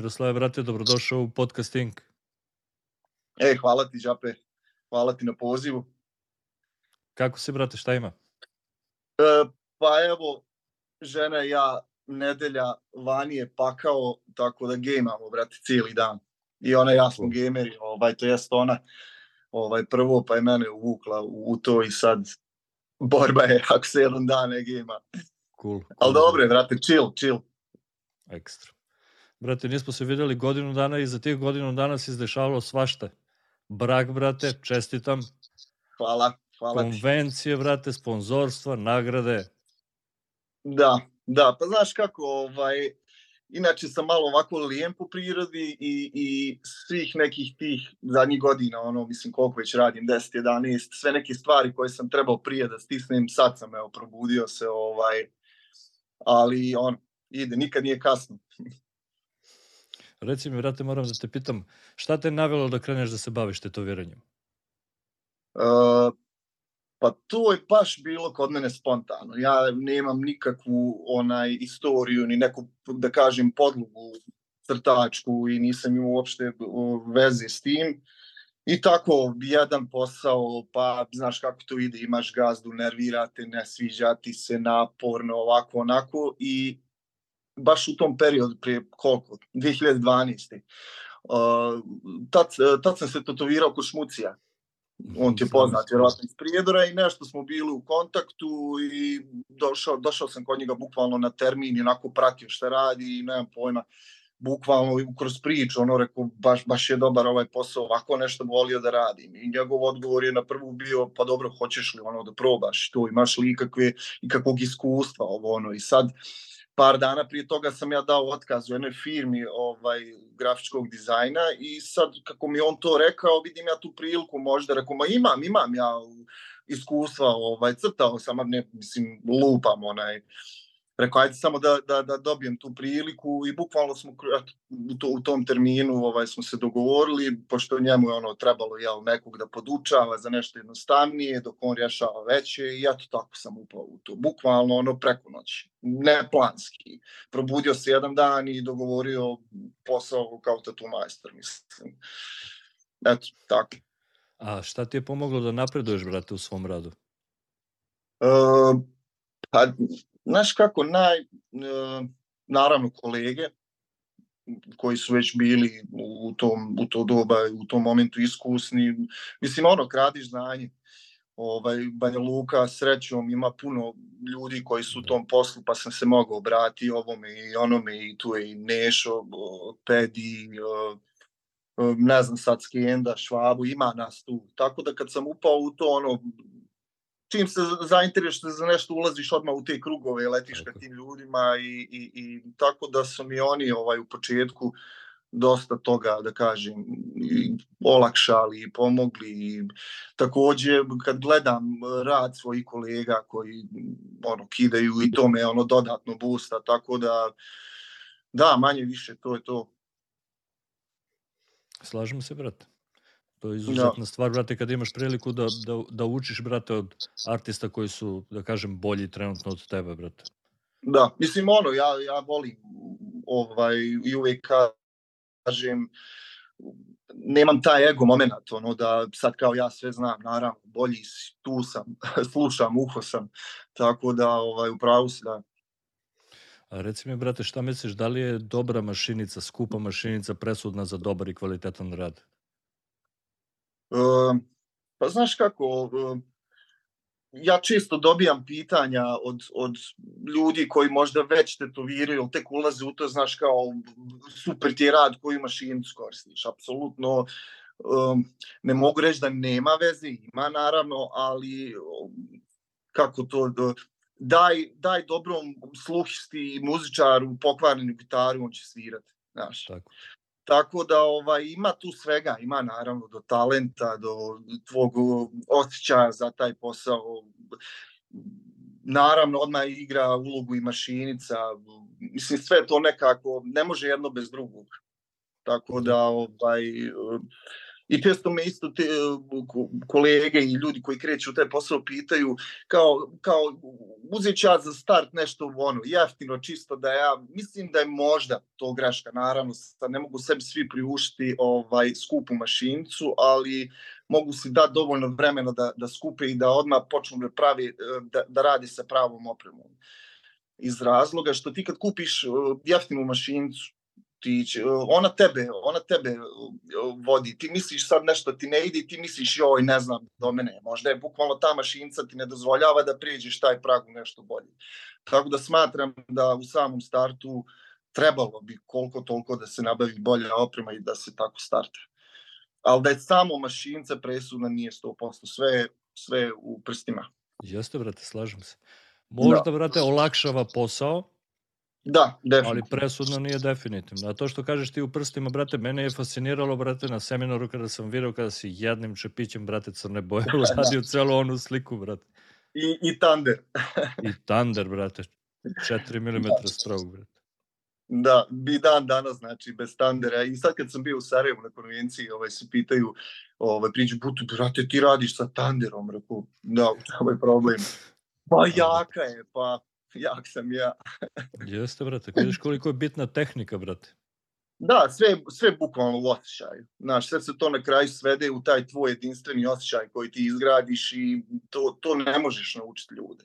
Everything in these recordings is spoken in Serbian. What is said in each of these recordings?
Miroslave, brate, dobrodošao u podcast Inc. E, hvala ti, Đape. Hvala ti na pozivu. Kako si, brate, šta ima? E, pa evo, žena i ja nedelja vani je pakao, tako da gejmamo, brate, cijeli dan. I ona ja smo gejmeri, ovaj, to jest ona ovaj, prvo, pa je mene uvukla u, u to i sad borba je ako se jedan dan ne gejma. Cool. cool. Ali dobro je, brate, chill, chill. Ekstra. Brate, nismo se videli godinu dana i za tih godinu dana se izdešavalo svašta. Brak, brate, čestitam. Hvala, hvala ti. Konvencije, brate, sponzorstva, nagrade. Da, da, pa znaš kako, ovaj, inače sam malo ovako lijem po prirodi i, i svih nekih tih zadnjih godina, ono, mislim koliko već radim, 10, 11, sve neke stvari koje sam trebao prije da stisnem, sad sam, evo, probudio se, ovaj, ali on, ide, nikad nije kasno. Reci mi, brate, moram da te pitam, šta te navelo da kreneš da se baviš tetoviranjem? Uh, pa to je baš bilo kod mene spontano. Ja nemam nikakvu onaj istoriju ni neku da kažem podlogu crtačku i nisam imao uopšte veze s tim. I tako, jedan posao, pa znaš kako to ide, imaš gazdu, nervirate, ne sviđa ti se, naporno, ovako, onako. I baš u tom periodu, prije koliko, 2012. Uh, tad, tad sam se tetovirao kod Šmucija. On ti je poznat, vjerovatno iz Prijedora i nešto smo bili u kontaktu i došao, došao sam kod njega bukvalno na termin i onako pratio šta radi i nemam pojma bukvalno kroz priču, ono rekao, baš, baš je dobar ovaj posao, ovako nešto volio da radim. I njegov odgovor je na prvu bio, pa dobro, hoćeš li ono da probaš to, imaš li ikakve, ikakvog iskustva, ovo ono. I sad, par dana prije toga sam ja dao otkaz u jednoj firmi ovaj, grafičkog dizajna i sad kako mi on to rekao, vidim ja tu priliku možda, rekao, ma imam, imam ja iskustva, ovaj, crtao sam, ne, mislim, lupam onaj, rekao, ajde samo da, da, da dobijem tu priliku i bukvalno smo u, to, u tom terminu ovaj, smo se dogovorili, pošto njemu je ono trebalo jel, nekog da podučava za nešto jednostavnije, dok on rješava veće i ja to tako sam upao u to, bukvalno ono preko noći, ne planski. Probudio se jedan dan i dogovorio posao kao tatu majstor, mislim. Eto, tako. A šta ti je pomoglo da napreduješ, brate, u svom radu? Uh, pa, znaš kako, naj, e, naravno kolege koji su već bili u tom, u to doba, u tom momentu iskusni, mislim ono, kradiš znanje, ovaj, Banja Luka srećom ima puno ljudi koji su u tom poslu, pa sam se mogao obrati ovome i onome i tu je i Nešo, Pedi, ne znam sad Skenda, Švabu, ima nas tu. Tako da kad sam upao u to, ono, čim se zainteresuješ za nešto ulaziš odmah u te krugove, letiš ka tim ljudima i, i, i tako da su mi oni ovaj u početku dosta toga, da kažem, i olakšali i pomogli. I takođe, kad gledam rad svojih kolega koji ono, kidaju i to me ono dodatno busta, tako da da, manje više, to je to. Slažem se, brate. To je izuzetna da. stvar, brate, kad imaš priliku da, da, da učiš, brate, od artista koji su, da kažem, bolji trenutno od tebe, brate. Da, mislim, ono, ja, ja volim ovaj, i uvek kažem, nemam taj ego moment, ono, da sad kao ja sve znam, naravno, bolji si, tu sam, slušam, uho sam, tako da, ovaj, upravo si da. A reci mi, brate, šta misliš, da li je dobra mašinica, skupa mašinica presudna za dobar i kvalitetan rad? Pa znaš kako, ja često dobijam pitanja od, od ljudi koji možda već tetoviraju, tek ulaze u to, znaš kao, super ti je rad koju mašinicu koristiš, apsolutno ne mogu reći da nema veze, ima naravno, ali kako to, daj, daj dobrom sluhisti muzičaru pokvarenu gitaru, on će svirati, znaš. Tako. Tako da ovaj ima tu svega, ima naravno do talenta, do tvog osjećaja za taj posao. Naravno odmah igra ulogu i mašinica. Mislim sve to nekako ne može jedno bez drugog. Tako da ovaj I često me isto te kolege i ljudi koji kreću u taj posao pitaju kao, kao uzet ću ja za start nešto ono, jeftino, čisto da ja, mislim da je možda to greška, naravno, sad ne mogu sebi svi priuštiti ovaj, skupu mašincu, ali mogu si dati dovoljno vremena da, da skupe i da odmah počnu da, pravi, da, da radi sa pravom opremom. Iz razloga što ti kad kupiš jeftinu mašincu, ti će, ona tebe, ona tebe vodi, ti misliš sad nešto ti ne ide ti misliš joj ne znam do mene, možda je bukvalno ta mašinca ti ne dozvoljava da prijeđeš taj prag u nešto bolje. Tako da smatram da u samom startu trebalo bi koliko toliko da se nabavi bolja oprema i da se tako starta. Ali da je samo mašinca presudna nije 100%, sve, sve u prstima. Jeste, brate, slažem se. Možda, da. brate, olakšava posao, Da, definitivno. Ali presudno nije definitivno. A to što kažeš ti u prstima, brate, mene je fasciniralo, brate, na seminaru kada sam vidio kada si jednim čepićem, brate, crne boje uradio celu onu sliku, brate. I, i Thunder. I Thunder, brate. 4 mm strog, brate. Da, bi dan danas, znači, bez Thundera. I sad kad sam bio u Sarajevu na konvenciji, ovaj, se pitaju, ovaj, priđu putu, brate, ti radiš sa Thunderom, rekao, da, ovaj problem. Pa jaka je, pa jak sam ja. Jeste, brate, vidiš koliko je bitna tehnika, brate. Da, sve, sve bukvalno u osjećaju. Znaš, sve se to na kraju svede u taj tvoj jedinstveni osjećaj koji ti izgradiš i to, to ne možeš naučiti ljude.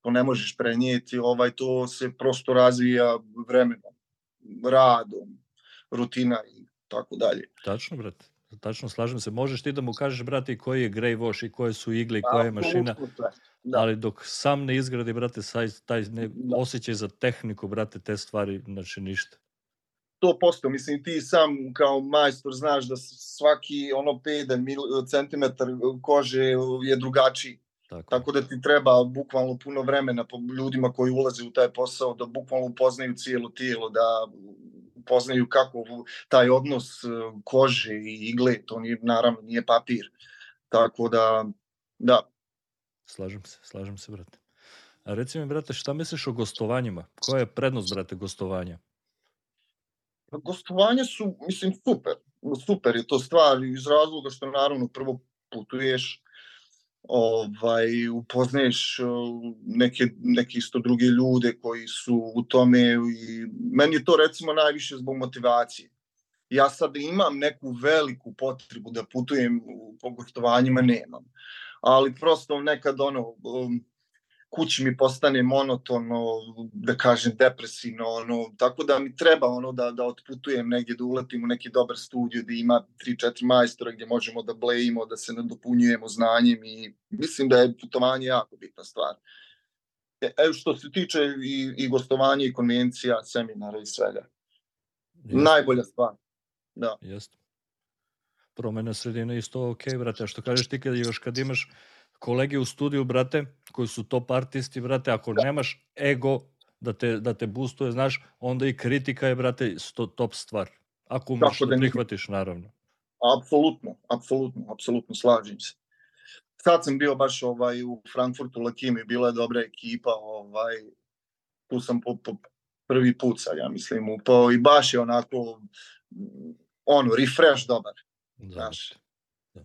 To ne možeš prenijeti, ovaj, to se prosto razvija vremenom, radom, rutina i tako dalje. Tačno, brate. Tačno, slažem se. Možeš ti da mu kažeš, brate, koji je grey wash i koje su igle i koja je mašina. Da. Ali dok sam ne izgradi, brate, saj, taj ne, da. osjećaj za tehniku, brate, te stvari, znači ništa. To posto, mislim, ti sam kao majstor znaš da svaki ono 5 centimetar kože je drugačiji. Tako. Tako da ti treba bukvalno puno vremena po ljudima koji ulaze u taj posao da bukvalno upoznaju cijelo tijelo, da upoznaju kako taj odnos e, kože i igle, to nije, naravno nije papir. Tako da, da, Slažem se, slažem se, brate. A reci mi, brate, šta misliš o gostovanjima? Koja je prednost, brate, gostovanja? Pa gostovanja su, mislim, super. Super je to stvar iz razloga što naravno prvo putuješ, ovaj, upoznaješ neke, neke isto druge ljude koji su u tome i meni je to recimo najviše zbog motivacije. Ja sad imam neku veliku potrebu da putujem po gostovanjima, nemam ali prosto nekad ono, um, kući mi postane monotono, da kažem depresivno, ono, tako da mi treba ono da, da otputujem negdje, da uletim u neki dobar studio gdje ima 3-4 majstora gdje možemo da blejimo, da se nadopunjujemo znanjem i mislim da je putovanje jako bitna stvar. E, evo što se tiče i, i gostovanja i konvencija, seminara i svega. Jeste. Najbolja stvar. Da. Jeste promena sredine isto ok, brate. Što kažeš ti kad još kad imaš kolege u studiju, brate, koji su top artisti, brate, ako da. nemaš ego da te, da te boostuje, znaš, onda i kritika je, brate, sto, top stvar. Ako umeš da, da prihvatiš, naravno. Apsolutno, apsolutno, apsolutno, slažem se. Sad sam bio baš ovaj u Frankfurtu, Lakimi, bila je dobra ekipa, ovaj, tu sam po, po prvi put sad, ja mislim, upao i baš je onako, ono, refresh dobar. Znaš. Da.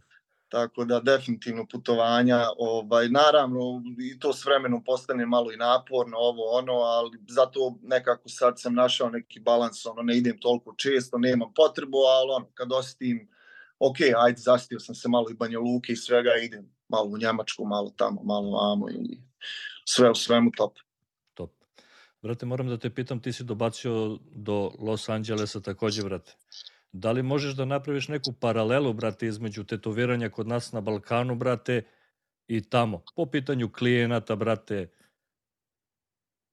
Tako da definitivno putovanja, ovaj, naravno i to s vremenom postane malo i naporno, ovo ono, ali zato nekako sad sam našao neki balans, ono, ne idem toliko često, nemam potrebu, ali ono, kad osjetim, ok, ajde, zastio sam se malo i Banja Luke i svega, idem malo u Njemačku, malo tamo, malo vamo i sve u svemu top. Top. Brate, moram da te pitam, ti si dobacio do Los Angelesa takođe, brate. Da li možeš da napraviš neku paralelu, brate, između tetoviranja kod nas na Balkanu, brate, i tamo? Po pitanju klijenata, brate.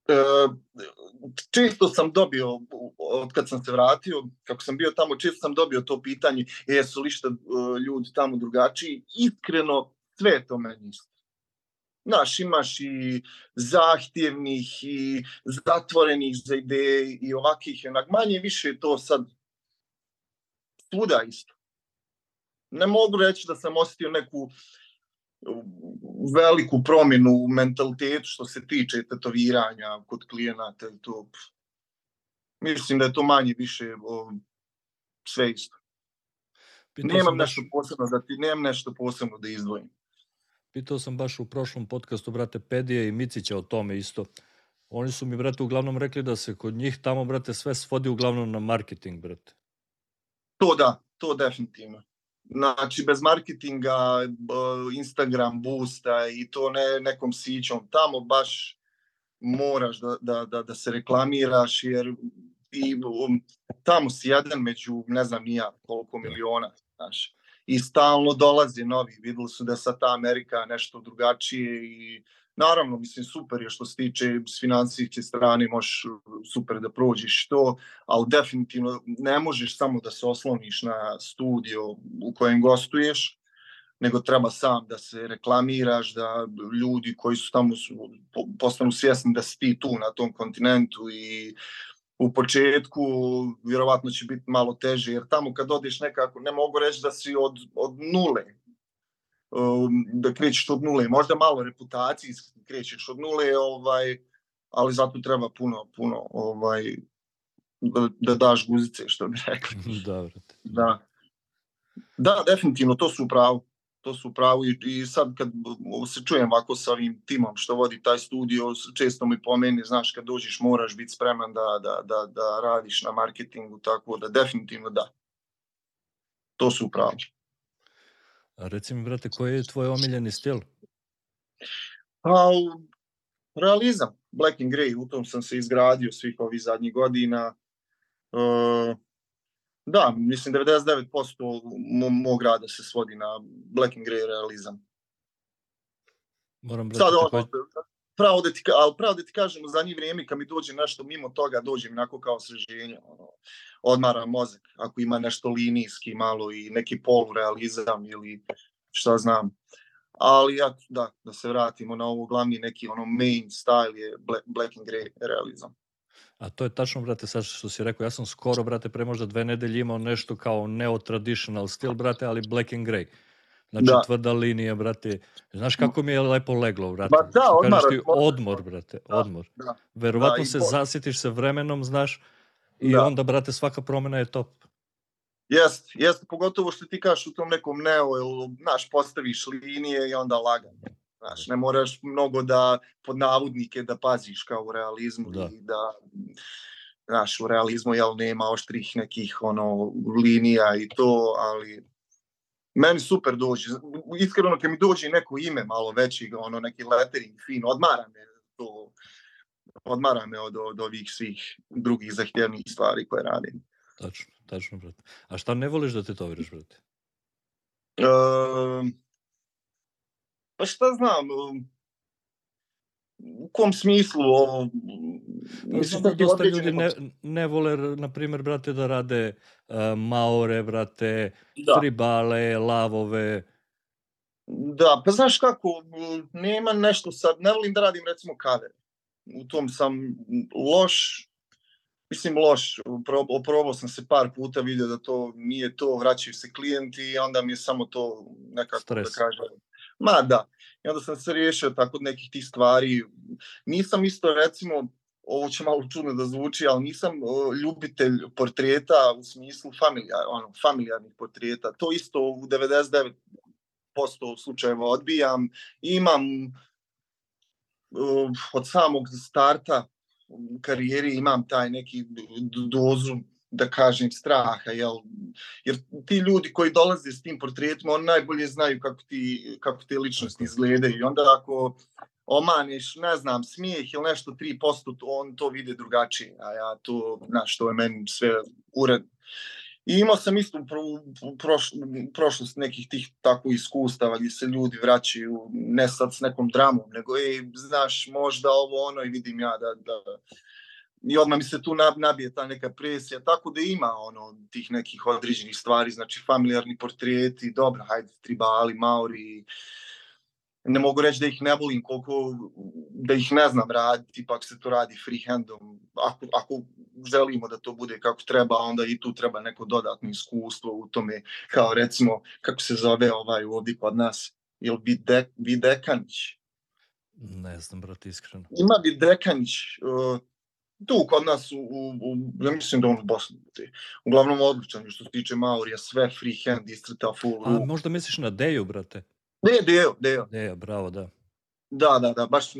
E, čisto sam dobio, od kad sam se vratio, kako sam bio tamo, čisto sam dobio to pitanje, jesu li šta e, ljudi tamo drugačiji. Iskreno, sve to meni isto. Znaš, imaš i zahtjevnih i zatvorenih za ideje i ovakih, onak manje više to sad svuda isto. Ne mogu reći da sam osetio neku veliku promjenu u mentalitetu što se tiče tetoviranja kod klijenata i to. Mislim da je to manje više o, sve isto. Pitao nemam nešto baš... posebno da ti, nemam nešto posebno da izdvojim. Pitao sam baš u prošlom podcastu, brate, Pedije i Micića o tome isto. Oni su mi, brate, uglavnom rekli da se kod njih tamo, brate, sve svodi uglavnom na marketing, brate. To da, to definitivno. Znači, bez marketinga, Instagram boosta i to ne nekom sićom, tamo baš moraš da, da, da, da se reklamiraš, jer i um, tamo si jedan među ne znam nija koliko da. miliona, znaš. I stalno dolaze novi, videli su da sa ta Amerika nešto drugačije i naravno, mislim, super je što se tiče s financijske strane, možeš super da prođeš to, ali definitivno ne možeš samo da se osloniš na studio u kojem gostuješ, nego treba sam da se reklamiraš, da ljudi koji su tamo su, postanu svjesni da si ti tu na tom kontinentu i u početku vjerovatno će biti malo teže, jer tamo kad odeš nekako, ne mogu reći da si od, od nule, da krećeš od nule, možda malo reputacijski krećeš od nule, ovaj, ali zato treba puno, puno ovaj, da, da daš guzice, što bi rekli. da. Da. Da, definitivno, to su pravo to su pravo i, i sad kad se čujem ovako sa ovim timom što vodi taj studio, često mi pomeni, znaš, kad dođeš moraš biti spreman da, da, da, da radiš na marketingu, tako da definitivno da. To su pravo. A reci mi, brate, koji je tvoj omiljeni stil? Pa, realizam, Black and Grey, u tom sam se izgradio svih ovih zadnjih godina. Uh, Da, mislim 99% mog rada se svodi na black and grey realizam. Moram brati Sad, ono, pravo da ti, ali pravo da ti kažem, u zadnje vrijeme kad mi dođe nešto mimo toga, dođe mi onako kao osveženje, ono, odmara mozak, ako ima nešto linijski malo i neki polurealizam ili šta znam. Ali ja, da, da se vratimo na ovo glavni neki ono main style je black, black and grey realizam. A to je tačno, brate, sad što si rekao, ja sam skoro, brate, pre možda dve nedelje imao nešto kao neo-traditional stil, brate, ali black and grey. Znači, da. tvrda linija, brate. Znaš kako mi je lepo leglo, brate? Ba da, odmor. Ti, odmor, brate, da, odmor. Da, Verovatno da, se zasjetiš se vremenom, znaš, i da. onda, brate, svaka promena je top. Jest, jest, pogotovo što ti kažeš u tom nekom neo, znaš, postaviš linije i onda lagano. Znaš, ne moraš mnogo da, pod navodnike, da paziš kao u realizmu da. i da, znaš, u realizmu, jel, nema oštrih nekih, ono, linija i to, ali meni super dođe. Iskreno, kad mi dođe neko ime malo veći, ono, neki lettering fin, odmara me to, odmara me od, od ovih svih drugih zahtjevnih stvari koje radim. Tačno, tačno, brate. A šta ne voliš da te to vidiš, brate? Uh, Pa šta znam, u kom smislu ovo... Pa mislim da dosta ljudi ne, ne vole, na primjer, brate, da rade uh, maore, brate, da. tribale, lavove. Da, pa znaš kako, nema nešto sad, ne volim da radim recimo kaver. U tom sam loš, mislim loš, oprobao sam se par puta, vidio da to nije to, vraćaju se klijenti i onda mi je samo to nekako Stres. da kažem Ma da. I onda sam se riješio tako nekih tih stvari. Nisam isto recimo, ovo će malo čudno da zvuči, ali nisam ljubitelj portreta u smislu familijar, ono, familijarnih portreta. To isto u 99% slučajeva odbijam. Imam od samog starta karijeri imam taj neki dozu da kažem, straha, jel? Jer ti ljudi koji dolaze s tim portretima, oni najbolje znaju kako ti, kako te ličnosti izgledaju. I onda ako omaneš, ne znam, smijeh ili nešto 3%, on to vide drugačije. A ja to, znaš, to je meni sve uredno. I imao sam isto pro, proš, prošlost nekih tih tako iskustava gdje se ljudi vraćaju ne sad s nekom dramom, nego ej, znaš, možda ovo ono i vidim ja da, da i odmah mi se tu nabije ta neka presija, tako da ima ono tih nekih određenih stvari, znači familijarni portreti, dobro, hajde, tribali, maori, ne mogu reći da ih ne volim koliko, da ih ne znam raditi, ipak se to radi freehandom, ako, ako želimo da to bude kako treba, onda i tu treba neko dodatno iskustvo u tome, kao recimo, kako se zove ovaj ovdje kod nas, Videk, Videkanić? Ne znam, brate, iskreno. Ima Videkanić, uh, tu kod nas, u, u, u, ja mislim da on u Bosni. Uglavnom odličan, što se tiče Maurija, sve freehand, istrta, full. A možda misliš na Deju, brate? Ne, Dejo, Dejo. Deja, bravo, da. Da, da, da, baš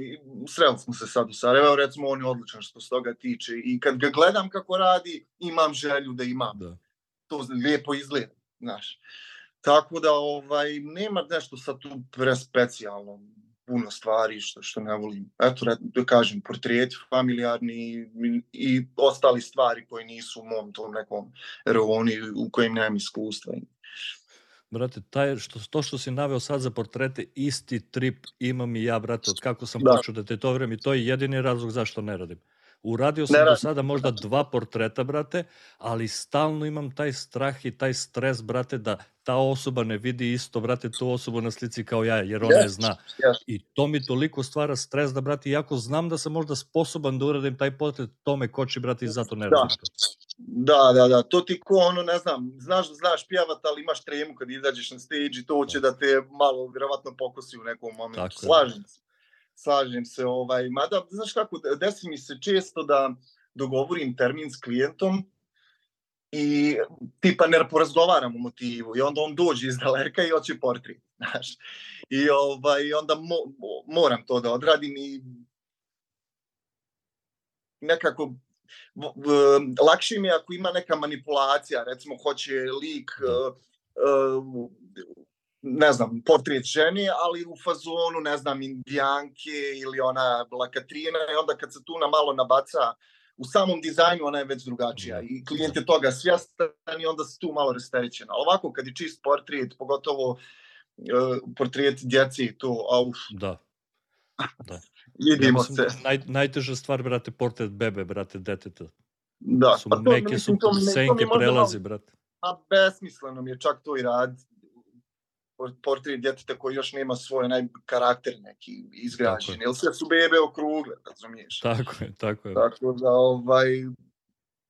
sreli smo se sad u Sarajevo, recimo on je odličan što se toga tiče i kad ga gledam kako radi, imam želju da imam. Da. To lijepo izgleda, znaš. Tako da ovaj nema nešto sad tu prespecijalno puno stvari što što ne volim. Eto da kažem portreti familijarni i, i ostali stvari koji nisu u mom tom nekom reoni u kojem nemam iskustva. Brate, taj, što, to što si naveo sad za portrete, isti trip imam i ja, brate, od kako sam da. počeo da te to vrem i to je jedini razlog zašto ne radim. Uradio sam do sada možda dva portreta, brate, ali stalno imam taj strah i taj stres, brate, da ta osoba ne vidi isto, brate, tu osobu na slici kao ja, jer ona yes, je zna. Yes. I to mi toliko stvara stres da, brate, iako znam da sam možda sposoban da uradim taj portret, to me koči, brate, i zato ne da. radim to. Da, da, da, to ti ko ono, ne znam, znaš da znaš pjevat, ali imaš tremu kad izađeš na stage i to će da, da te malo vjerovatno pokosi u nekom momentu. Tako Slažem se slažem se, ovaj, mada, znaš kako, desi mi se često da dogovorim termin s klijentom i tipa ne porazgovaram o motivu i onda on dođe iz daleka i hoće portret, znaš. I ovaj, onda mo, moram to da odradim i nekako lakše mi ako ima neka manipulacija, recimo hoće lik uh, uh, ne znam, portret žene, ali u fazonu, ne znam, indijanke ili ona Katrina i onda kad se tu na malo nabaca u samom dizajnu ona je već drugačija i klijent je toga svjestan i onda se tu malo rasterećen. Ali ovako kad je čist portret, pogotovo uh, portret djece i to, auf. Da. Da. Idimo ja se. Da naj, najteža stvar, brate, portret bebe, brate, deteta. Da, su pa to, neke mislim, su to, senke to prelazi, brate. A besmisleno mi je čak to i rad portret djeteta koji još nema svoj onaj karakter neki izgrađen, jer sve su bebe okrugle, razumiješ? Tako je, tako je. Tako da, ovaj,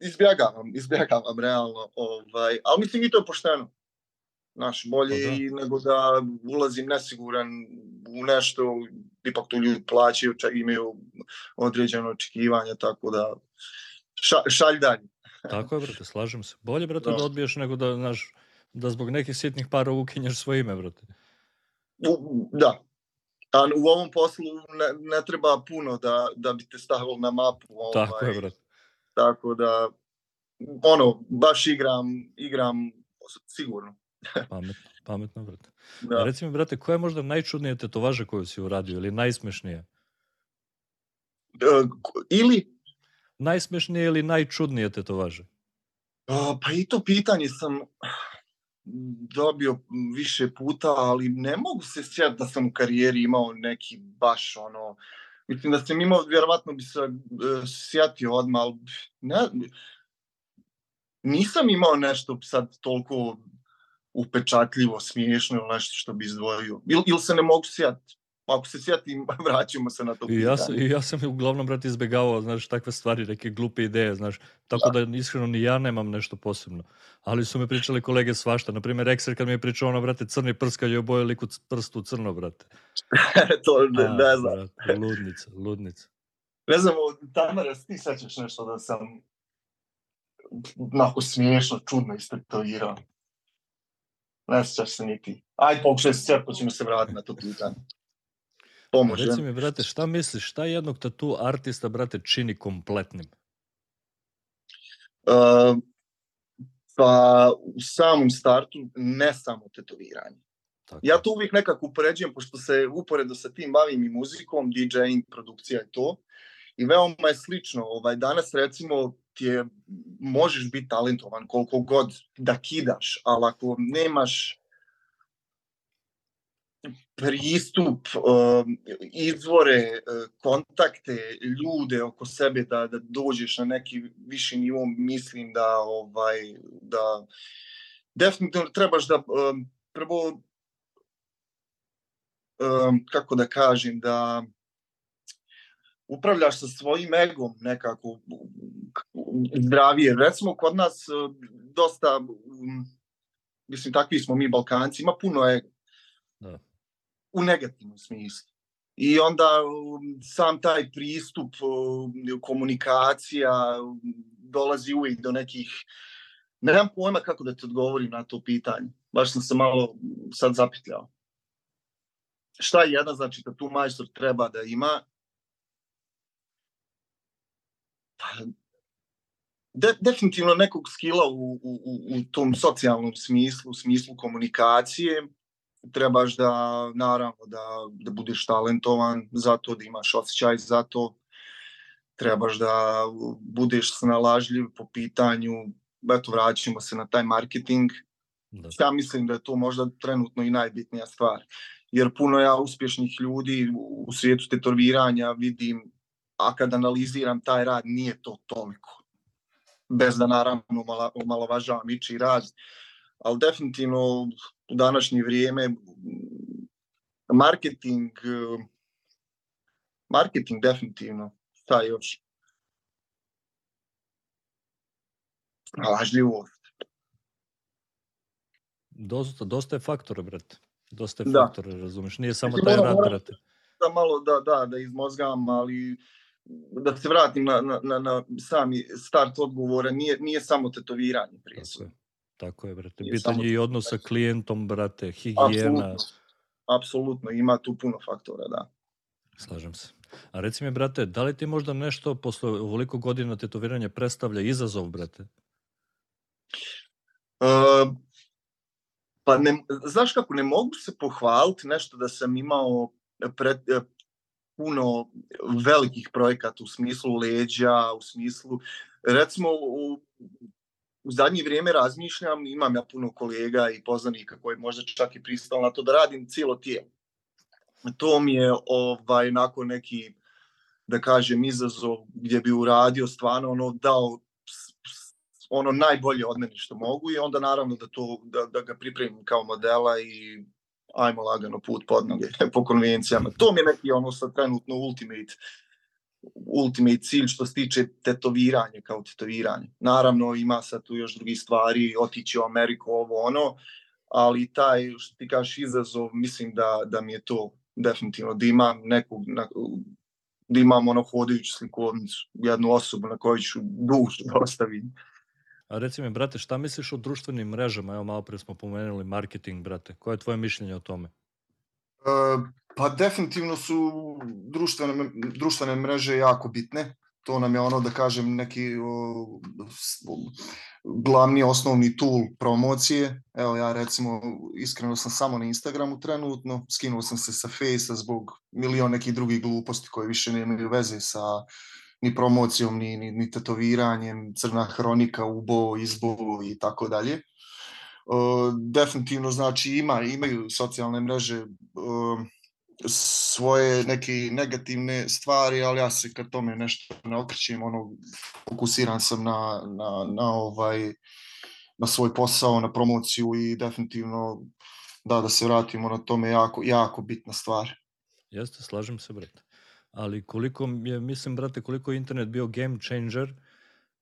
izbjegavam, izbjegavam realno, ovaj, ali mislim i to je pošteno. Znaš, bolje pa da. nego da ulazim nesiguran u nešto, ipak tu ljudi plaćaju, čak imaju određeno očekivanje, tako da ša, šalj dalje. Tako je, brate, slažem se. Bolje, brate, da, da odbiješ nego da, znaš, da zbog nekih sitnih para ukinješ svoje ime, brate. U, da. A u ovom poslu ne, ne treba puno da, da bi te stavilo na mapu. Ovaj, tako je, brate. Tako da, ono, baš igram, igram sigurno. pametno, pametno, brate. Da. Reci mi, brate, koja je možda najčudnija tetovaža koju si uradio ili najsmešnija? Uh, ili? Najsmešnije ili najčudnije tetovaže? Uh, pa i to pitanje sam dobio više puta, ali ne mogu se sjetiti da sam u karijeri imao neki baš ono, mislim da sam imao, vjerovatno bi se uh, sjetio odmah, ali ne, nisam imao nešto sad toliko upečatljivo, smiješno ili nešto što bi izdvojio. Ili, ili se ne mogu sjetiti ako se sjetim, vraćamo se na to pitanje. I ja, sam, I ja sam uglavnom, brate, izbegavao, znaš, takve stvari, neke glupe ideje, znaš, tako da. da iskreno ni ja nemam nešto posebno. Ali su mi pričali kolege svašta, na primjer, Ekser kad mi je pričao ono, brate, crni prst kad je oboje liku prstu crno, brate. to ne, A, ne znam. Brate, ludnica, ludnica. Ne znam, Tamara, ti sećaš nešto da sam onako smiješno, čudno istetovirao? Ne sećaš se niti. Ajde, pokušaj se sjeti, pa ćemo se vratiti na to pitanje pomoć. Reci mi, brate, šta misliš, šta jednog tatu artista, brate, čini kompletnim? Uh, pa u samom startu ne samo tetoviranje. Tako. Ja to uvijek nekako upoređujem, pošto se uporedo sa tim bavim i muzikom, DJing, produkcija i to. I veoma je slično. Ovaj, danas recimo ti je, možeš biti talentovan koliko god da kidaš, ali ako nemaš pristup, um, izvore, uh, kontakte, ljude oko sebe da, da dođeš na neki viši nivo, mislim da ovaj da definitivno trebaš da um, prvo um, kako da kažem da upravljaš sa svojim egom nekako zdravije. Recimo kod nas dosta mislim takvi smo mi Balkanci, ima puno ega. Da u negativnom smislu. I onda um, sam taj pristup, um, komunikacija um, dolazi uvijek do nekih... Nemam pojma kako da te odgovorim na to pitanje. Baš sam se malo sad zapitljao. Šta je jedna, znači da tu majstor treba da ima? Pa, de, definitivno nekog skila u, u, u tom socijalnom smislu, u smislu komunikacije, trebaš da, naravno, da, da budeš talentovan za to, da imaš osjećaj za to, trebaš da budeš snalažljiv po pitanju, eto, vraćamo se na taj marketing. Da. Ja mislim da je to možda trenutno i najbitnija stvar. Jer puno ja uspješnih ljudi u svijetu tetoviranja vidim, a kad analiziram taj rad, nije to toliko. Bez da naravno omalovažavam ići rad, ali definitivno u današnje vrijeme marketing marketing definitivno šta još lažljivost dosta, dosta je faktora brate. Dosta je da. faktora razumeš? Nije samo taj rad brate. da malo da, da, da izmozgam ali da se vratim na, na, na, na sami start odgovora nije, nije samo tetoviranje prije Tako je, brate. Pitanje i odnos sa klijentom, brate, higijena. Apsolutno. Apsolutno, ima tu puno faktora, da. Slažem se. A reci mi, brate, da li ti možda nešto posle ovoliko godina tetoviranja predstavlja izazov, brate? Uh, pa ne, znaš kako, ne mogu se pohvaliti nešto da sam imao pred, puno velikih projekata u smislu leđa, u smislu, recimo u, u zadnje vrijeme razmišljam, imam ja puno kolega i poznanika koji možda čak i pristali na to da radim cijelo tijelo. To mi je ovaj, nakon neki, da kažem, izazov gdje bi uradio stvarno ono dao ono najbolje od mene što mogu i onda naravno da to da, da ga pripremim kao modela i ajmo lagano put pod noge po konvencijama. To mi je neki ono sa trenutno ultimate ultimate cilj što se tiče tetoviranja kao tetoviranje. Naravno ima sad tu još drugi stvari, otići u Ameriku, ovo ono, ali taj što ti kažeš izazov, mislim da, da mi je to definitivno, da imam neku, na, da imam ono hodajuću slikovnicu, jednu osobu na kojoj ću dušu da ostavim. A reci mi, brate, šta misliš o društvenim mrežama? Evo malo pre smo pomenuli marketing, brate. Koje je tvoje mišljenje o tome? Uh, Pa definitivno su društvene, društvene mreže jako bitne. To nam je ono da kažem neki o, glavni osnovni tool promocije. Evo ja recimo iskreno sam samo na Instagramu trenutno, skinuo sam se sa Face-a zbog milion nekih drugih gluposti koje više nemaju veze sa ni promocijom, ni, ni, ni tetoviranjem, crna hronika, ubo, izbo i tako dalje. Definitivno znači ima, imaju socijalne mreže svoje neke negativne stvari, ali ja se kad tome nešto ne okrećem, ono, fokusiran sam na, na, na, ovaj, na svoj posao, na promociju i definitivno da, da se vratimo na tome jako, jako bitna stvar. Jeste, slažem se, brate. Ali koliko je, mislim, brate, koliko je internet bio game changer,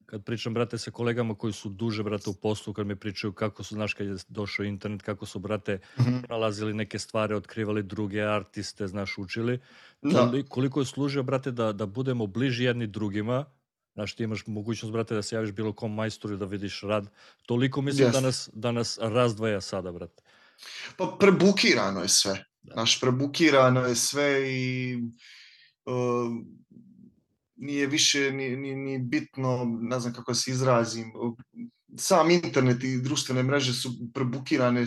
kad pričam, brate, sa kolegama koji su duže, brate, u poslu, kad mi pričaju kako su, znaš, kad je došao internet, kako su, brate, mm -hmm. nalazili neke stvari, otkrivali druge artiste, znaš, učili. Da. Koliko je služio, brate, da, da budemo bliži jedni drugima, znaš, ti imaš mogućnost, brate, da se javiš bilo kom majstoru da vidiš rad. Toliko mislim yes. da, nas, da nas razdvaja sada, brate. Pa prebukirano je sve. Da. Znaš, prebukirano je sve i uh, nije više ni, ni, ni bitno, ne znam kako se izrazim, sam internet i društvene mreže su prebukirane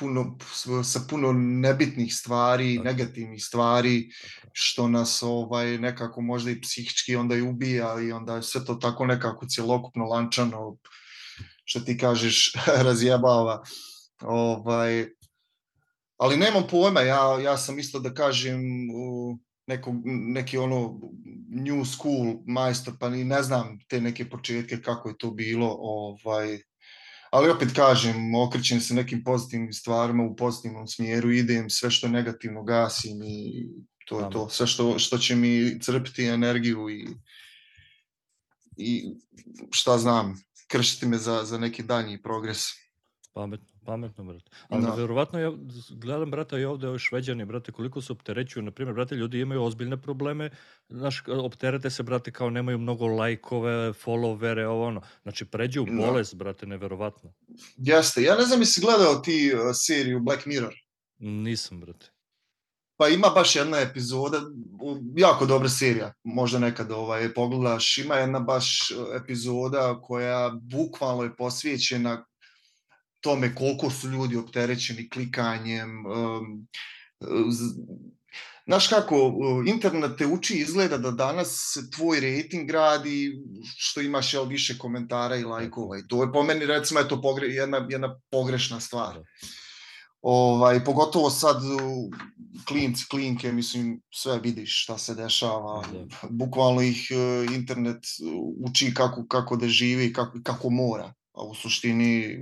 puno, sa puno nebitnih stvari, negativnih stvari, što nas ovaj nekako možda i psihički onda i ubija i onda je sve to tako nekako cjelokupno lančano, što ti kažeš, razjebava. Ovaj, ali nemam pojma, ja, ja sam isto da kažem, uh, neko, neki ono new school majstor, pa ni ne znam te neke početke kako je to bilo, ovaj, ali opet kažem, okrećem se nekim pozitivnim stvarima u pozitivnom smjeru, idem, sve što je negativno gasim i to je to, sve što, što će mi crpiti energiju i, i šta znam, kršiti me za, za neki danji progres. Pametno. Pametno, brate. Ali Da. verovatno ja gledam, brate, i ovde ovi šveđani, brate, koliko se opterećuju. Na primjer, brate, ljudi imaju ozbiljne probleme. Znaš, opterete se, brate, kao nemaju mnogo lajkove, followere, ovo ono. Znači, pređu u Da. bolest, brate, neverovatno. Jeste. Ja ne znam jesi gledao ti uh, seriju Black Mirror. Nisam, brate. Pa ima baš jedna epizoda, jako dobra serija, možda nekad ovaj, pogledaš, ima jedna baš uh, epizoda koja bukvalno je posvećena tome koliko su ljudi opterećeni klikanjem. Um, Znaš kako, uh, internet te uči izgleda da danas tvoj rating radi što imaš jel, više komentara i lajkova i to je po meni recimo je to pogre, jedna, jedna pogrešna stvar. Da. Ovaj, pogotovo sad u, klinci, klinke, mislim, sve vidiš šta se dešava. Da. Bukvalno ih e, internet uči kako, kako da živi i kako, kako mora. A u suštini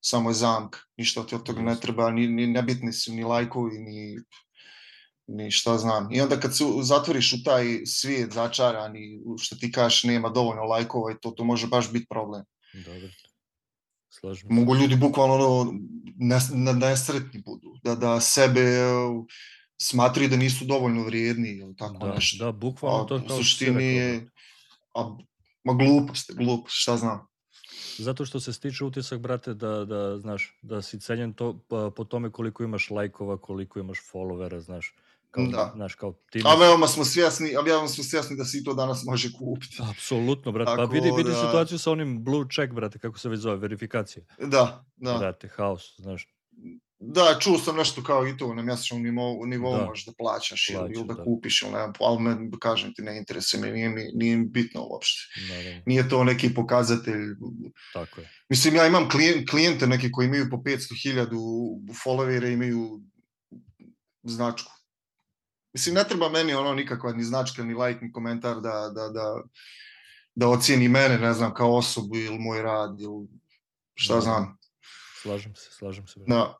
samo je zamk. Ništa ti od toga ne treba, ni, ni nebitni su ni lajkovi, ni, ni šta znam. I onda kad se u- zatvoriš u taj svijet začarani, u što ti kažeš nema dovoljno lajkova i to, to može baš biti problem. Da, brate. Slažem se. Mogu ljudi bukvalno ono, nes, ne- nesretni budu, da, da sebe smatraju da nisu dovoljno vrijedni ili tako Da, nešto. da, bukvalno A to u kao što si suštini je, brate. a, ma glupost, glupost, šta znam. Zato što se stiče utisak, brate, da, da, znaš, da si cenjen to, pa, po tome koliko imaš lajkova, koliko imaš followera, znaš. Kao, Da. Znaš, kao ti A veoma smo svjesni, a veoma smo svjesni da se i to danas može kupiti. Apsolutno, brate. Pa Tako vidi, vidi da- situaciju sa onim blue check, brate, kako se već zove, verifikacija. Da, da. Brate, haos, znaš. Da, čuo sam nešto kao i to na mjesečnom nivou, nivou Da. možeš da plaćaš ili, ili Plaćaš, da, da. kupiš ili ne, ali me, kažem ti, ne interesuje me, nije, mi- nije mi bitno uopšte. Naravno, Nije to neki pokazatelj tako je. Mislim, ja imam klijen- klijente neki koji imaju po 500.000 followere, imaju značku. Mislim, ne treba meni ono nikakva ni značka, ni like, ni komentar da, da, da, da ocijeni mene, ne znam, kao osobu ili moj rad ili šta Da. znam. Slažem se, slažem se. Da.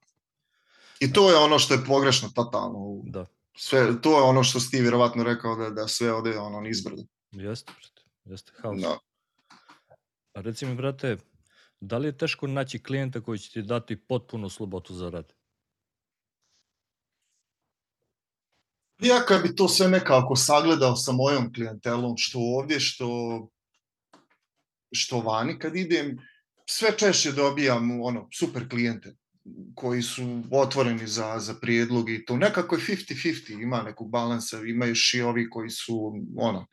I to je ono što je pogrešno totalno. Da, Sve, to je ono što si ti vjerovatno rekao da, da sve ode ono nizbrdo. jeste, brate. Jeste, haos. Da. A reci mi, brate, da li je teško naći klijenta koji će ti dati potpunu slobodu za rad? Ja kad bi to sve nekako sagledao sa mojom klijentelom, što ovdje, što, što vani, kad idem, sve češće dobijam ono, super klijente koji su otvoreni za, za prijedlog i to nekako je 50-50, ima nekog balansa, ima još i ovi koji su ono,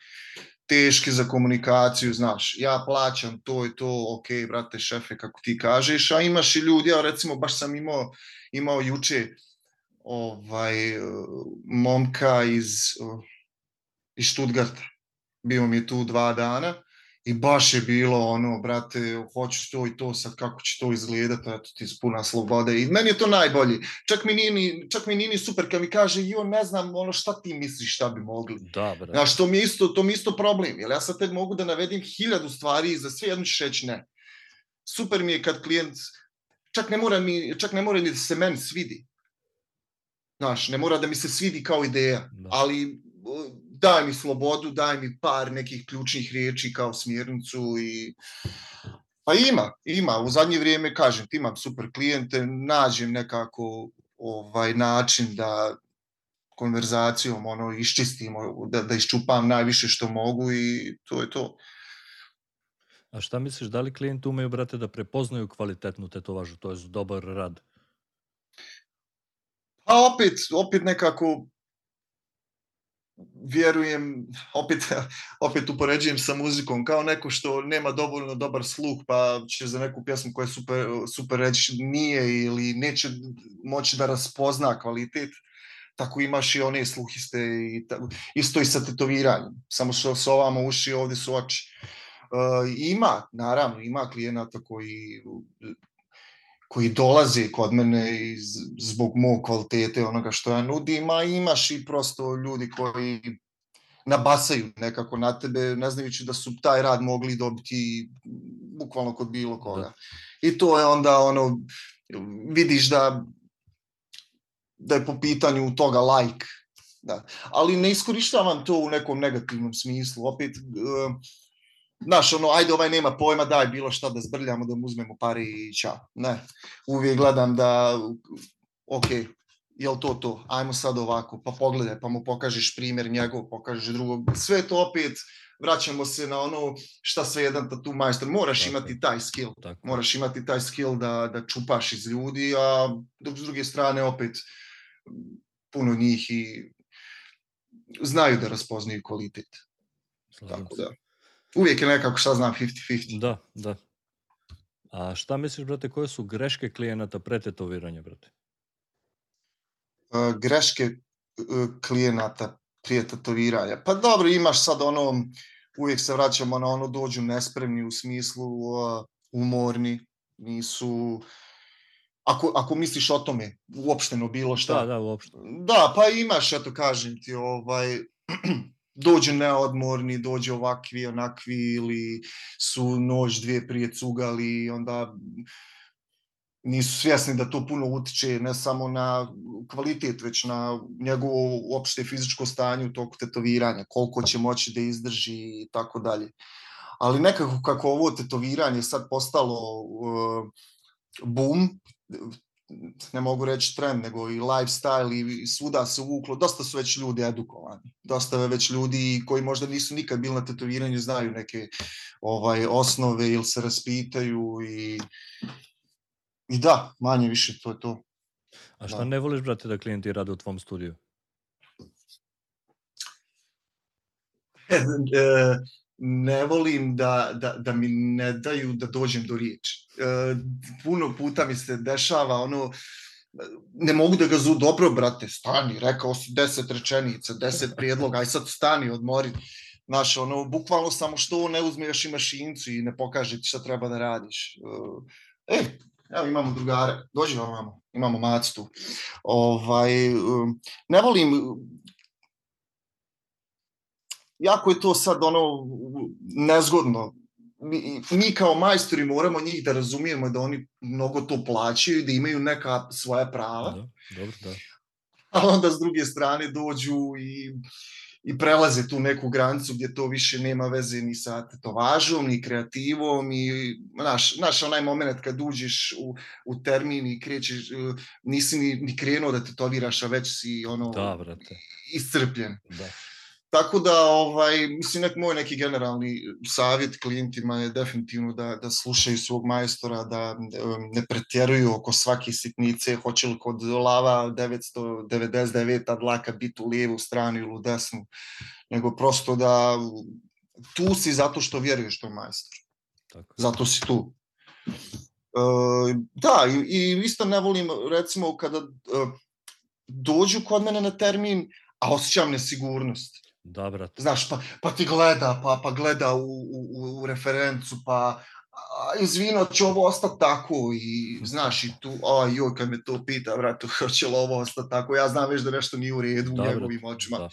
teški za komunikaciju, znaš, ja plaćam to i to, ok, brate, šefe, kako ti kažeš, a imaš i ljudi, ja recimo baš sam imao, imao juče ovaj, momka iz, iz Stuttgarta. Bio mi je tu dva dana i baš je bilo ono, brate, hoću to i to sad, kako će to izgledati, eto ti puna slobode i meni je to najbolji. Čak mi nije ni, čak mi nije ni super kad mi kaže, jo, ne znam, ono, šta ti misliš, šta bi mogli. Da, brate. Znaš, to mi je isto, to mi je isto problem, jer ja sad te mogu da navedim hiljadu stvari i za sve jednu ćeš reći ne. Super mi je kad klijent, čak ne mora, mi, čak ne mora ni da se meni svidi. Znaš, ne mora da mi se svidi kao ideja, Da. ali daj mi slobodu, daj mi par nekih ključnih riječi kao smjernicu i pa ima, ima. U zadnje vrijeme, kažem, imam super klijente, nađem nekako ovaj način da konverzacijom ono iščistimo, da, da iščupam najviše što mogu i to je to. A šta misliš, da li klijenti umeju, brate, da prepoznaju kvalitetnu tetovažu, to je dobar rad? A opet, opet nekako vjerujem, opet, opet upoređujem sa muzikom, kao neko što nema dovoljno dobar sluh, pa će za neku pjesmu koja je super, super reći nije ili neće moći da raspozna kvalitet, tako imaš i one sluhiste i ta, isto i sa tetoviranjem, samo što su ovamo uši, ovdje su oči. Uh, ima, naravno, ima klijenata koji koji dolaze kod mene iz, zbog mog kvalitete onoga što ja nudim, a imaš i prosto ljudi koji nabasaju nekako na tebe, ne znajući da su taj rad mogli dobiti bukvalno kod bilo koga. Da. I to je onda ono, vidiš da da je po pitanju toga like. Da. Ali ne iskorištavam to u nekom negativnom smislu. Opet, uh, znaš, ono, ajde ovaj nema pojma, daj bilo šta da zbrljamo, da mu uzmemo pare i čao. Ne, uvijek gledam da, ok, jel to to, ajmo sad ovako, pa pogledaj, pa mu pokažeš primjer njegov, pokažeš drugog, sve to opet, vraćamo se na ono šta sve jedan tatu majstor, moraš Tako. imati taj skill, Tako. moraš imati taj skill da, da čupaš iz ljudi, a dok s druge strane opet puno njih i znaju da raspoznaju kvalitet. Slažem Tako da. Uvijek je nekako šta znam 50-50. Da, da. A šta misliš, brate, koje su greške klijenata pre tetoviranja, brate? Uh, greške uh, klijenata prije tetoviranja. Pa dobro, imaš sad ono, uvijek se vraćamo na ono, dođu nespremni u smislu uh, umorni, nisu... Ako, ako misliš o tome, uopšteno bilo šta. Da, da, uopšteno. Da, pa imaš, eto kažem ti, ovaj, dođu neodmorni, dođu ovakvi, onakvi, ili su noć dvije prije cugali, onda nisu svjesni da to puno utiče ne samo na kvalitet, već na njegovo uopšte fizičko stanje u toku tetoviranja, koliko će moći da izdrži i tako dalje. Ali nekako kako ovo tetoviranje sad postalo uh, boom, ne mogu reći trend, nego i lifestyle i svuda se uvuklo, dosta su već ljudi edukovani. Dosta je već ljudi koji možda nisu nikad bili na tetoviranju, znaju neke ovaj osnove ili se raspitaju i I da, manje više, to je to. A šta da. ne voliš, brate, da klijenti rade u tvom studiju? E, ne volim da, da, da mi ne daju da dođem do riječi. E, puno puta mi se dešava ono, ne mogu da ga zu dobro, brate, stani, rekao si deset rečenica, deset prijedloga, aj sad stani, odmori. Znaš, ono, bukvalno samo što ne uzmeš i mašincu i ne pokaže ti šta treba da radiš. E, evo imamo drugare, dođi vam imamo, imamo mac tu. Ovaj, um, ne volim, jako je to sad ono nezgodno. Mi, mi kao majstori moramo njih da razumijemo da oni mnogo to plaćaju i da imaju neka svoja prava. Da, dobro, da. A onda s druge strane dođu i i prelaze tu neku granicu gdje to više nema veze ni sa tetovažom, ni kreativom i naš, naš onaj moment kad uđeš u, u termin i krećeš, nisi ni, ni krenuo da tetoviraš, a već si ono da, brate. iscrpljen. Da. Tako da, ovaj, mislim, nek, moj neki generalni savjet klijentima je definitivno da, da slušaju svog majstora, da ne pretjeruju oko svake sitnice, hoće li kod lava 999 dlaka biti u lijevu stranu ili u desnu, nego prosto da tu si zato što vjeruješ to majstor. Tako. Zato si tu. E, da, i, i isto ne volim, recimo, kada e, dođu kod mene na termin, a osjećam nesigurnost Da. Znaš, pa, pa ti gleda, pa, pa gleda u, u, u referencu, pa a, izvino, će ovo ostati tako i znaš i tu, a joj, kad me to pita, brate, hoće li ovo ostati tako, ja znam već da nešto nije u redu da, u njegovim očima. Da.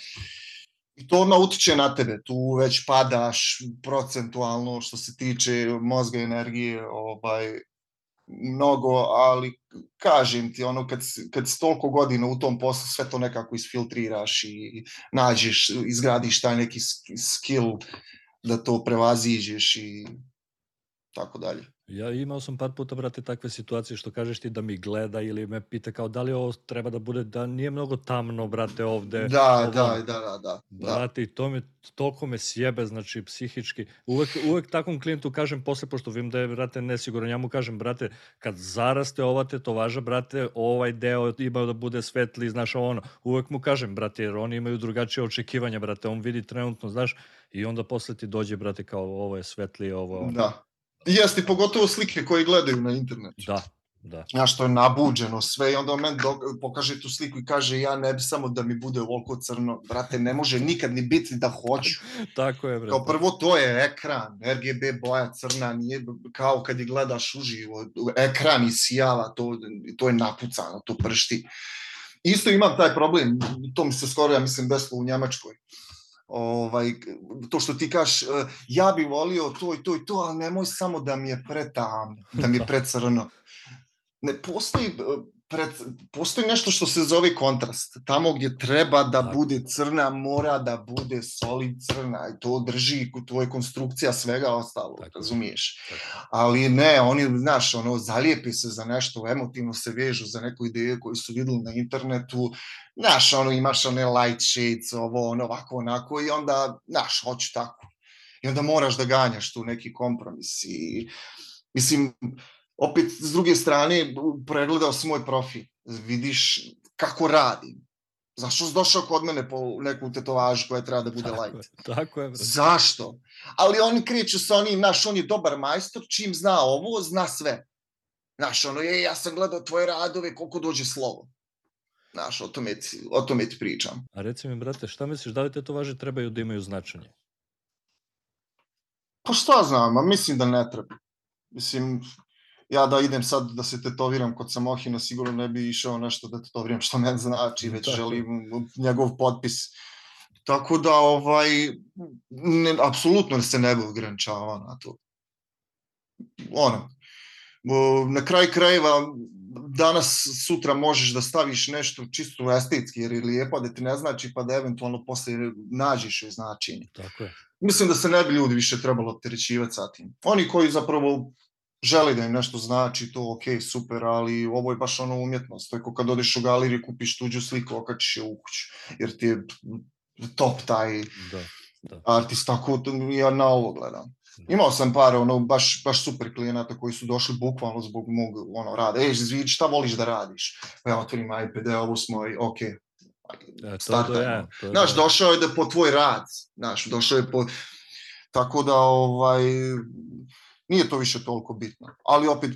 I to odmah utiče na tebe, tu već padaš procentualno što se tiče mozga i energije, ovaj, mnogo, ali kažem ti, ono, kad, kad si toliko godina u tom poslu, sve to nekako isfiltriraš i nađeš, izgradiš taj neki skill da to prevaziđeš i tako dalje. Ja imao sam par puta, brate, takve situacije što kažeš ti da mi gleda ili me pita kao da li ovo treba da bude, da nije mnogo tamno, brate, ovde. Da, ovo, da, da, da, da. Brate, i to me, toliko me sjebe, znači, psihički. Uvek, uvek takvom klijentu kažem posle, pošto vidim da je, brate, nesiguran, ja mu kažem, brate, kad zaraste ova tetovaža, brate, ovaj deo ima da bude svetli, znaš, ono. Uvek mu kažem, brate, jer oni imaju drugačije očekivanja, brate, on vidi trenutno, znaš, i onda posle ti dođe, brate, kao ovo je svetlije, ovo... Ono. Da. Jeste, pogotovo slike koje gledaju na internetu. Da, da. Znaš, to je nabuđeno sve i onda on meni pokaže tu sliku i kaže ja ne bi samo da mi bude ovoliko crno. Brate, ne može nikad ni biti da hoću. Tako je, brate. Kao prvo to je ekran, RGB boja crna, nije kao kad je gledaš uživo, ekran i sijava, to, to je napucano, to pršti. Isto imam taj problem, to mi se skoro, ja mislim, desilo u Njemačkoj ovaj, to što ti kaš, e, ja bih volio to i to i to, ali nemoj samo da mi je pretamno, da mi je precrno. Ne postoji, e, pred, postoji nešto što se zove kontrast. Tamo gdje treba da Tako. bude crna, mora da bude solid crna i to drži, to je konstrukcija svega ostalog, Tako. razumiješ? Tako. Ali ne, oni, znaš, ono, zalijepi se za nešto, emotivno se vežu za neku ideju koju su videli na internetu, znaš, ono, imaš one light shades, ovo, ono, ovako, onako, i onda, znaš, hoću tako. I onda moraš da ganjaš tu neki kompromis i, mislim, opet, s druge strane, pregledao si moj profil, vidiš kako radim. Zašto si došao kod mene po neku tetovažu koja treba da bude Tako light? je, tako je, brate. Zašto? Ali oni kreću sa onim, znaš, on je dobar majstor, čim zna ovo, zna sve. Znaš, ono, je, ja sam gledao tvoje radove, koliko dođe slovo. Znaš, o tome ti, o tome ti pričam. A reci mi, brate, šta misliš, da li tetovaže trebaju da imaju značenje? Pa šta znam, a mislim da ne treba. Mislim, ja da idem sad da se tetoviram kod Samohina, sigurno ne bi išao nešto da tetoviram što meni znači, već Tako želim njegov potpis. Tako da, ovaj, ne, apsolutno se ne bi ograničavao na to. Ono, na kraj krajeva, danas, sutra možeš da staviš nešto čisto estetski, jer je lijepo, da ti ne znači, pa da eventualno posle nađeš joj značenje Tako je. mislim da se ne bi ljudi više trebalo opterećivati sa tim. Oni koji zapravo žele da im nešto znači, to ok, super, ali ovo je baš ono umjetnost. To je kao kad odeš u galeriju, kupiš tuđu sliku, okačiš je u kuću, jer ti je top taj Da, da. artist, tako ja na ovo gledam. Imao sam par ono, baš, baš super klijenata koji su došli bukvalno zbog mog ono, rada. Ej, vidi šta voliš da radiš? Pa ja otvorim iPad, evo ovo smo i ok, E, to, to, je, to Znaš, da. došao je da po tvoj rad, znaš, došao je po... Tako da, ovaj, nije to više toliko bitno. Ali opet,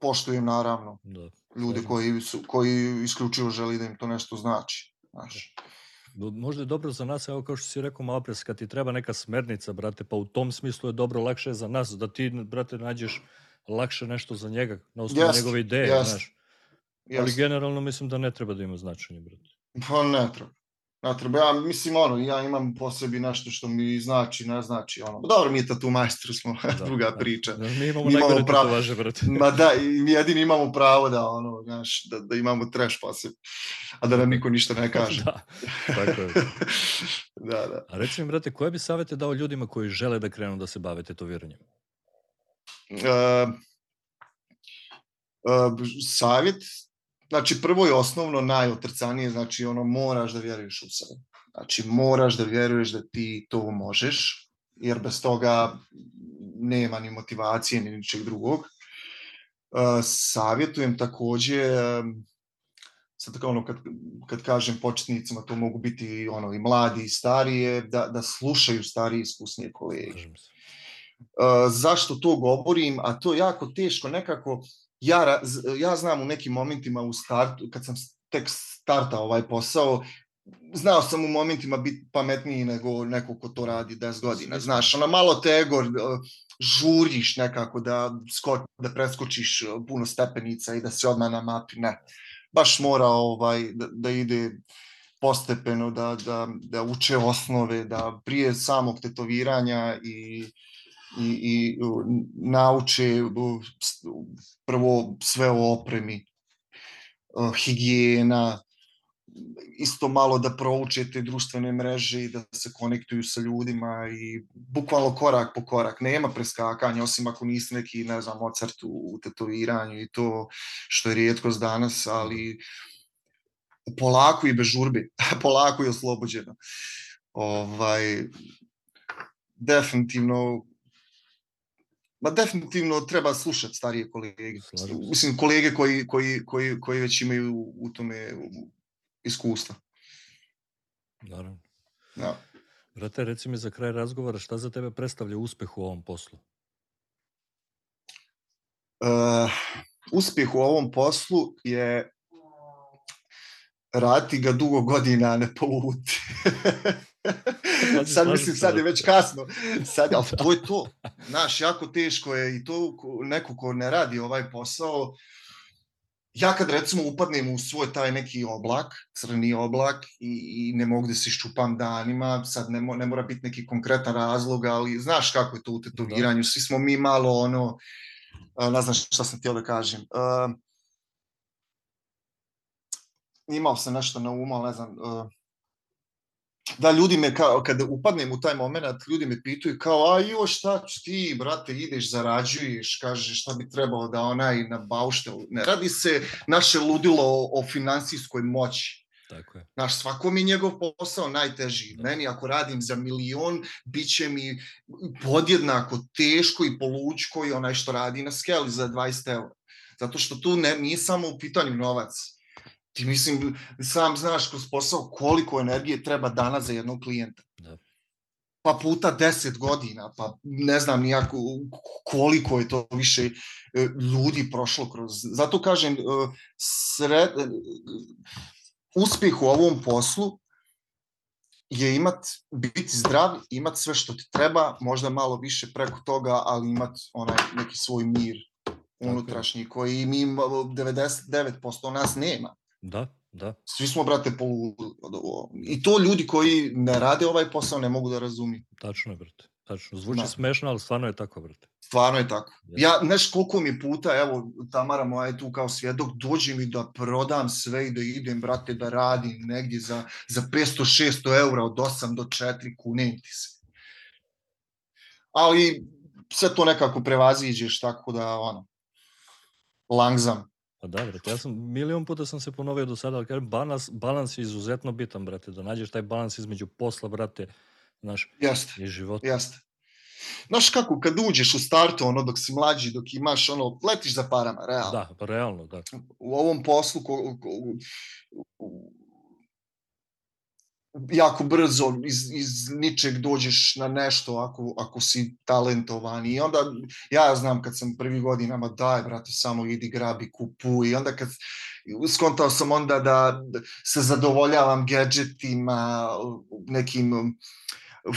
poštujem naravno Da. ljude Slažem se. koji, su, koji isključivo želi da im to nešto znači. Znaš. Do- Možda je dobro za nas, evo kao što si rekao malo pre, kad ti treba neka smernica, brate, pa u tom smislu je dobro, lakše je za nas, da ti, brate, nađeš lakše nešto za njega, na osnovu Jest, njegove ideje, jest. znaš. Ali Yes. generalno mislim da ne treba da ima značenje, brate. Pa ne treba. Ne treba. Ja mislim, ono, ja imam po sebi nešto što mi znači, ne znači, ono. Dobro, mi je tatu majstor smo, Da, druga da. priča. Da, mi imamo Mi imamo pravo- tetovaže, brate. Ma da, i mi jedini imamo pravo da, ono, znaš, da, da imamo trash po sebi, a da nam niko ništa ne kaže. da, tako je. da, da. A reci mi, brate, koje bi savete dao ljudima koji žele da krenu da se bave tetoviranjem? Uh, uh, savjet, znači prvo i osnovno najotrcanije, znači ono moraš da vjeruješ u sebe. Znači moraš da vjeruješ da ti to možeš, jer bez toga nema ni motivacije ni ničeg drugog. Uh, savjetujem takođe, um, sad kao ono kad, kad kažem početnicima, to mogu biti ono i mladi i starije, da, da slušaju starije iskusnije kolege. Uh, zašto to govorim, a to je jako teško nekako, ja, ja znam u nekim momentima u startu, kad sam tek startao ovaj posao, znao sam u momentima biti pametniji nego neko ko to radi 10 godina. Znaš, ono malo te ego, uh, žuriš nekako da, sko, da preskočiš uh, puno stepenica i da si odmah na mapi, ne. Baš mora ovaj, da, da ide postepeno, da, da, da uče osnove, da prije samog tetoviranja i i, i nauče prvo sve o opremi, higijena, isto malo da prouče te društvene mreže i da se konektuju sa ljudima i bukvalno korak po korak. Nema preskakanja, osim ako nisi neki, ne znam, Mozart u tetoviranju i to što je rijetkost danas, ali polako i bez žurbe, polako i oslobođeno. Ovaj, definitivno Ma definitivno treba slušati starije kolege. Mislim, kolege koji, koji, koji, koji već imaju u tome iskustva. Naravno. Da. Brate, reci mi za kraj razgovora, šta za tebe predstavlja uspeh u ovom poslu? Uh, uspjeh u ovom poslu je raditi ga dugo godina, ne poluti. sad mislim, sad je već kasno. Sad, ali to je to. Znaš, jako teško je i to ko- neko ko ne radi ovaj posao, ja kad recimo upadnem u svoj taj neki oblak, crni oblak i, i ne mogu da se iščupam danima, sad ne, mo, ne mora biti neki konkretan razlog, ali znaš kako je to u tetoviranju, svi smo mi malo ono, ne znam šta sam htio da kažem. A, imao sam nešto na umu, ali ne znam, uh, da ljudi me kao, kada upadnem u taj moment, ljudi me pitaju kao, a jo, šta ću ti, brate, ideš, zarađuješ, kaže šta bi trebalo da onaj na bauštel. Ne radi se naše ludilo o, o finansijskoj moći. Tako je. Naš, svako mi njegov posao najteži. Da. Meni ako radim za milion, bit će mi podjednako teško i polučko i onaj što radi na skeli za 20 eura. Zato što tu ne, nije samo u pitanju novac ti mislim, sam znaš kroz posao koliko energije treba danas za jednog klijenta. Da. Pa puta 10 godina, pa ne znam nijako koliko je to više e, ljudi prošlo kroz... Zato kažem, e, sred, uspeh u ovom poslu je imat, biti zdrav, imat sve što ti treba, možda malo više preko toga, ali imat onaj neki svoj mir unutrašnji koji mi 99% nas nema. Da, da. Svi smo, brate, polu... I to ljudi koji ne rade ovaj posao ne mogu da razumiju. Tačno je, brate. Tačno. Zvuči da. smešno, ali stvarno je tako, brate. Stvarno je tako. Ja, znaš koliko mi puta, evo, Tamara moja je tu kao svjedok, dođe mi da prodam sve i da idem, brate, da radim negdje za, za 500-600 eura od 8 do 4, kunem ti se. Ali sve to nekako prevaziđeš, tako da, ono, langzam. Pa da, brate, ja sam, milion puta sam se ponovio do sada, ali kažem, balans, balans je izuzetno bitan, brate, da nađeš taj balans između posla, brate, znaš, jeste, i života. Jeste. Znaš kako, kad uđeš u startu, ono, dok si mlađi, dok imaš, ono, letiš za parama, realno. Da, pa realno, da. U ovom poslu, ko, ko, jako brzo iz, iz ničeg dođeš na nešto ako, ako si talentovan. I onda ja znam kad sam prvi godinama daj brate samo idi grabi kupuj i onda kad skontao sam onda da se zadovoljavam gadgetima nekim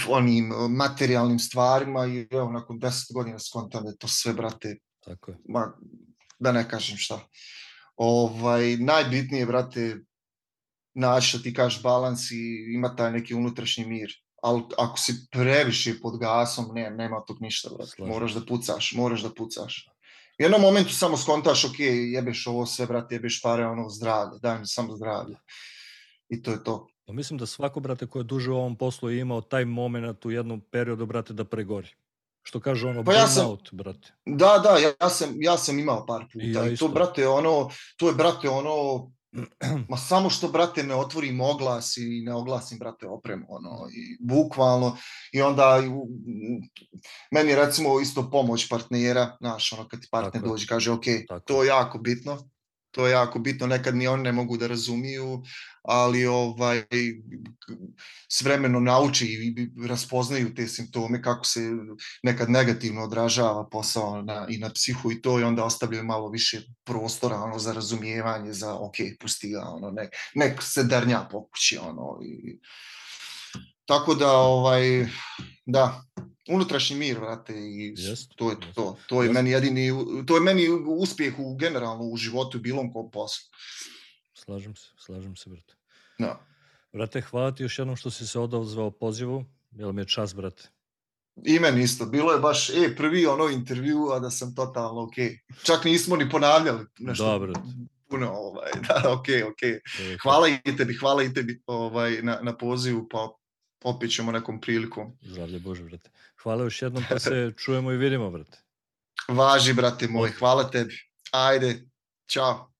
onim materijalnim stvarima i evo nakon 10 godina skontam da to sve brate tako je. ma, da ne kažem šta. Ovaj najbitnije brate naći što ti kažeš balans i ima taj neki unutrašnji mir. Ali ako si previše pod gasom, ne, nema tog ništa, brate. Moraš da pucaš, moraš da pucaš. U jednom momentu samo skontaš, ok, jebeš ovo sve, brate, jebeš pare, ono, zdravlje, daj mi samo zdravlje. I to je to. Pa mislim da svako, brate, ko je duže u ovom poslu je imao taj moment u jednom periodu, brate, da pregori. Što kaže ono, pa ja sam, out, brate. Da, da, ja, ja, sam, ja sam imao par puta. I, ja I to, brate, ono, to je, brate, ono, Ma samo što, brate, ne otvorim oglas i ne oglasim, brate, opremu, ono, i bukvalno, i onda i, meni recimo isto pomoć partnera, znaš, ono, kad ti partner Tako dođe, kaže, ok, Tako. to je jako bitno, to je jako bitno, nekad ni oni ne mogu da razumiju, ali ovaj s vremenom nauči i raspoznaju te simptome kako se nekad negativno odražava posao na, i na psihu i to i onda ostavljaju malo više prostora ono za razumijevanje za ok pusti ga ono nek, nek se darnja po kući ono i tako da ovaj da unutrašnji mir, vrate, i yes. to je to. To je yes. meni jedini, to je meni uspjeh u generalno u životu bilo kom poslu. Slažem se, slažem se, brate. Da. Brate, hvala ti još jednom što si se odazvao pozivu. Jel mi je čas, brate? I meni isto. Bilo je baš, e, prvi ono intervju, a da sam totalno ok. Čak nismo ni ponavljali nešto. Da, brate. Puno, ovaj, da, ok, ok. Hvala i tebi, hvala i tebi ovaj, na, na pozivu, pa opet ćemo nekom prilikom. Zdravlje Bože, brate. Hvala još jednom, pa se čujemo i vidimo, brate. Važi, brate moj, hvala tebi. Ajde, čao.